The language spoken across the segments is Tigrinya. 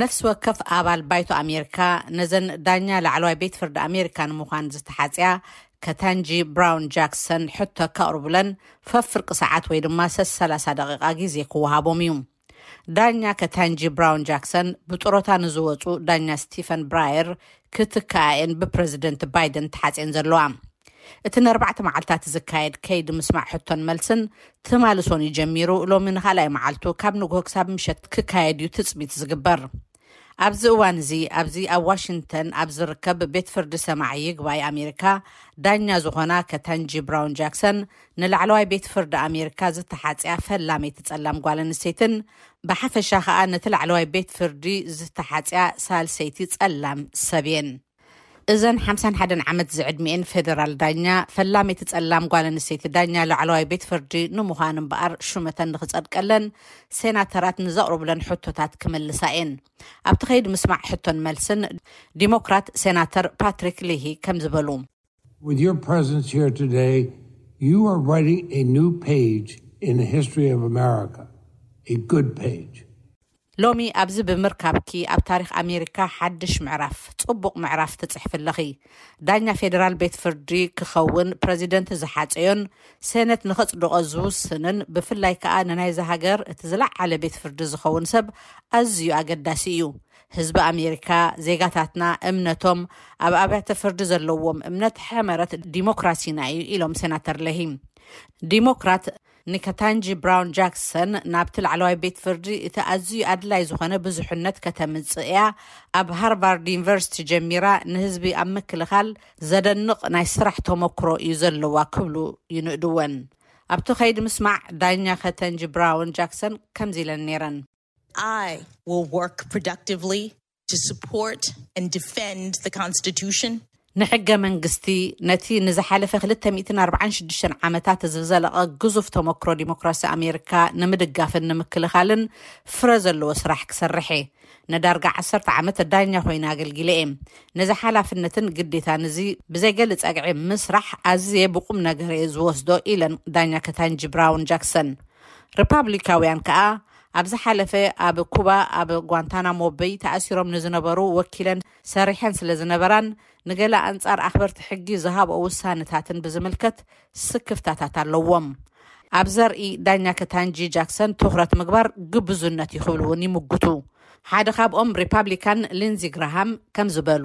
ነፍሲ ወከፍ ኣባል ባይቶ ኣሜሪካ ነዘን ዳኛ ላዕለዋይ ቤት ፍርዲ ኣሜሪካ ንምዃን ዝተሓጽያ ከታንጂ ብራውን ጃክሰን ሕቶ ከቕርቡለን ፈፍርቂ ሰዓት ወይ ድማ ሰሰላሳ ደቂቓ ግዜ ክወሃቦም እዩ። ዳኛ ከታንጂ ብራውን ጃክሰን ብጥሮታ ንዝወፁ ዳኛ ስቲፈን ብራየር ክትክኣ እየን ብፕረዚደንት ባይደን ተሓጽየን ዘለዋ። እቲ ንኣርባዕተ መዓልታት ዝካየድ ከይዲ ምስማዕ ሕቶን መልስን ትማሊ ሰኑይ ጀሚሩ ሎሚ ንኻልኣይ መዓልቱ ካብ ንግሆ ክሳብ ምሸት ክካየድ እዩ ትፅቢት ዝግበር። ኣብዚ እዋን እዚ ኣብዚ ኣብ ዋሽንግተን ኣብ ዝርከብ ቤት ፍርዲ ሰማዒ ይግባይ ኣሜሪካ ዳኛ ዝኾና ከታንጂ ብራውን ጃክሰን ንላዕለዋይ ቤት ፍርዲ ኣሜሪካ ዝተሓፅያ ፈላመይቲ ፀላም ጓል ኣንስተይትን ብሓፈሻ ከኣ ነቲ ላዕለዋይ ቤት ፍርዲ ዝተሓጽያ ሳልሰይቲ ጸላም ሰብ'የን። እዘን ሓምሳን ሓደን ዓመት ዝዕድሚኤን ፌደራል ዳኛ፣ ፈላመይቲ ጸላም ጓል ኣንስተይቲ ዳኛ ላዕለዋይ ቤት ፍርዲ ንምዃን እምበኣር ሹመተን ንኽጸድቀለን ሴናተራት ንዘቕርቡለን ሕቶታት ክምልሳ'የን። ኣብቲ ከይዲ ምስማዕ ሕቶን መልስን ዲሞክራት ሴናተር ፓትሪክ ሊሂ ከምዚ በሉ። With your presence here today, you are writing a new page in the history of America, a good page. ሎሚ ኣብዚ ብምርካብኪ ኣብ ታሪኽ ኣሜሪካ ሓድሽ ምዕራፍ፣ ጽቡቕ ምዕራፍ ትጽሕፊ ኣለኺ። ዳኛ ፌደራል ቤት ፍርዲ ክኸውን ፕረዚደንት ዝሓጸዮን ሴነት ንኸጽድቖ ዝውስንን ብፍላይ ከኣ ንናይዛ ሃገር እቲ ዝለዓለ ቤት ፍርዲ ዝኸውን ሰብ ኣዝዩ ኣገዳሲ እዩ። ህዝቢ ኣሜሪካ፣ ዜጋታትና እምነቶም ኣብ ኣብያተ ፍርዲ ዘለዎም እምነት ሕመረት ዲሞክራሲና እዩ ኢሎም ሴናተር ለሂ። ዲሞክራት ንከታንጂ ብራውን ጃክሰን ናብቲ ላዕለዋይ ቤት ፍርዲ እቲ ኣዝዩ ኣድላይ ዝኾነ ብዙሕነት ከተምጽእ እያ፣ ኣብ ሃርቫርድ ዩኒቨርሲቲ ጀሚራ ንህዝቢ ኣብ ምክልኻል ዘደንቕ ናይ ስራሕ ተሞክሮ እዩ ዘለዋ ክብሉ ይንእድወን። ኣብቲ ከይዲ ምስማዕ ዳኛ ከተንጂ ብራውን ጃክሰን ከምዚ ኢለን ነይረን። I will work productively to support and defend the Constitution. ንሕገ መንግስቲ ነቲ ንዝሓለፈ 246 ዓመታት እዚ ዘለቐ ግዙፍ ተመክሮ ዲሞክራሲ ኣሜሪካ ንምድጋፍን ንምክልኻልን ፍረ ዘለዎ ስራሕ ክሰርሐ ንዳርጋ ዓሰርተ ዓመት ዳኛ ኮይነ ኣገልጊለ እየ ነዚ ሓላፍነትን ግዴታን እዚ ብዘይገሊ ፀግዒ ምስራሕ ኣዝየ ብቁም ነገር እየ ዝወስዶ ኢለን ዳኛ ከታንጂ ብራውን ጃክሰን ሪፓብሊካውያን ከዓ ኣብ ዝሓለፈ ኣብ ኩባ ኣብ ጓንታናሞ በይ ተኣሲሮም ንዝነበሩ ወኪለን ሰሪሐን ስለ ዝነበራን ንገለ ኣንጻር ኣኽበርቲ ሕጊ ዝሃብኦ ውሳነታትን ብዝምልከት ስክፍታታት ኣለዎም። ኣብ ዘርኢ ዳኛ ከታንጂ ጃክሰን ትኹረት ምግባር ግብዙነት እዩ ክብሉ እውን ይምጉቱ። ሓደ ካብኦም ሪፓብሊካን ሊንዚ ግራሃም ከምዚ በሉ።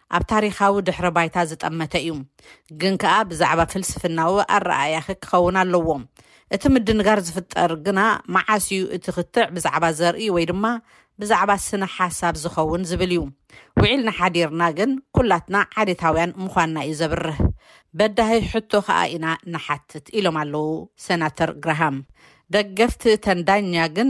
ኣብ ታሪኻዊ ድሕረ ባይታ ዝጠመተ እዩ። ግን ከኣ ብዛዕባ ፍልስፍናዊ ኣረኣእያኺ ክኸውን ኣለዎ። እቲ ምድንጋር ዝፍጠር ግና መዓስ እዩ እቲ ክትዕ ብዛዕባ ዘርኢ ወይ ድማ ብዛዕባ ስነ ሓሳብ ዝኸውን ዝብል እዩ። ውዒልና ሓዲርና ግን ኩላትና ዓሌታውያን ምዃንና እዩ ዘብርህ። በዳሂ ሕቶ ከኣ ኢና ንሓትት ኢሎም ኣለዉ ሰናተር ግራሃም። ደገፍቲ እተን ዳኛ ግን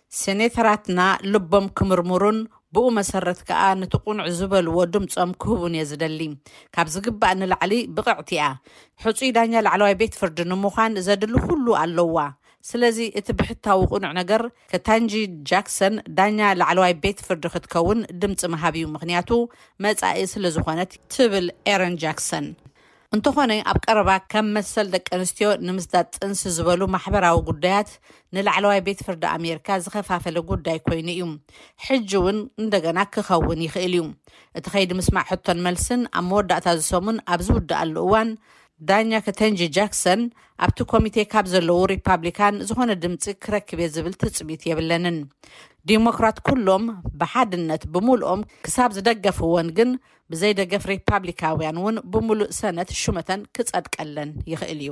ሴኔተራትና ልቦም ክምርምሩን ብኡ መሰረት ከኣ ንቲ ቁኑዕ ዝበልዎ ድምጾም ክህቡን እየ ዝደሊ። ካብ ዝግባእ ንላዕሊ ብቕዕቲ እያ። ሕጹይ ዳኛ ላዕለዋይ ቤት ፍርዲ ንምዃን ዘድሊ ኩሉ ኣለዋ። ስለዚ እቲ ብሕታዊ ቁኑዕ ነገር ከታንጂ ጃክሰን ዳኛ ላዕለዋይ ቤት ፍርዲ ክትከውን ድምጺ ምሃብ እዩ ምኽንያቱ መጻኢ ስለዝኾነት ትብል ኤረን ጃክሰን። እንተኾነ ኣብ ቀረባ ከም መሰል ደቂ ኣንስትዮ፣ ንምስዳድ ጥንሲ ዝበሉ ማሕበራዊ ጉዳያት ንላዕለዋይ ቤት ፍርዲ ኣሜሪካ ዝኸፋፈለ ጉዳይ ኮይኑ እዩ። ሕጂ እውን እንደገና ክኸውን ይኽእል እዩ። እቲ ከይዲ ምስማዕ ሕቶን መልስን ኣብ መወዳእታ እዚ ሰሙን ኣብ ዝውድኣሉ እዋን ዳኛ ከተንጂ ጃክሰን ኣብቲ ኮሚቴ ካብ ዘለዉ ሪፓብሊካን ዝኾነ ድምፂ ክረክብ እየ ዝብል ትፅቢት የብለንን። ዲሞክራት ኩሎም ብሓድነት ብምልኦም ክሳብ ዝደገፍወን ግን ብዘይ ደገፍ ሪፓብሊካውያን እውን ብሙሉእ ሰነት ሹመተን ክፀድቀለን ይኽእል እዩ።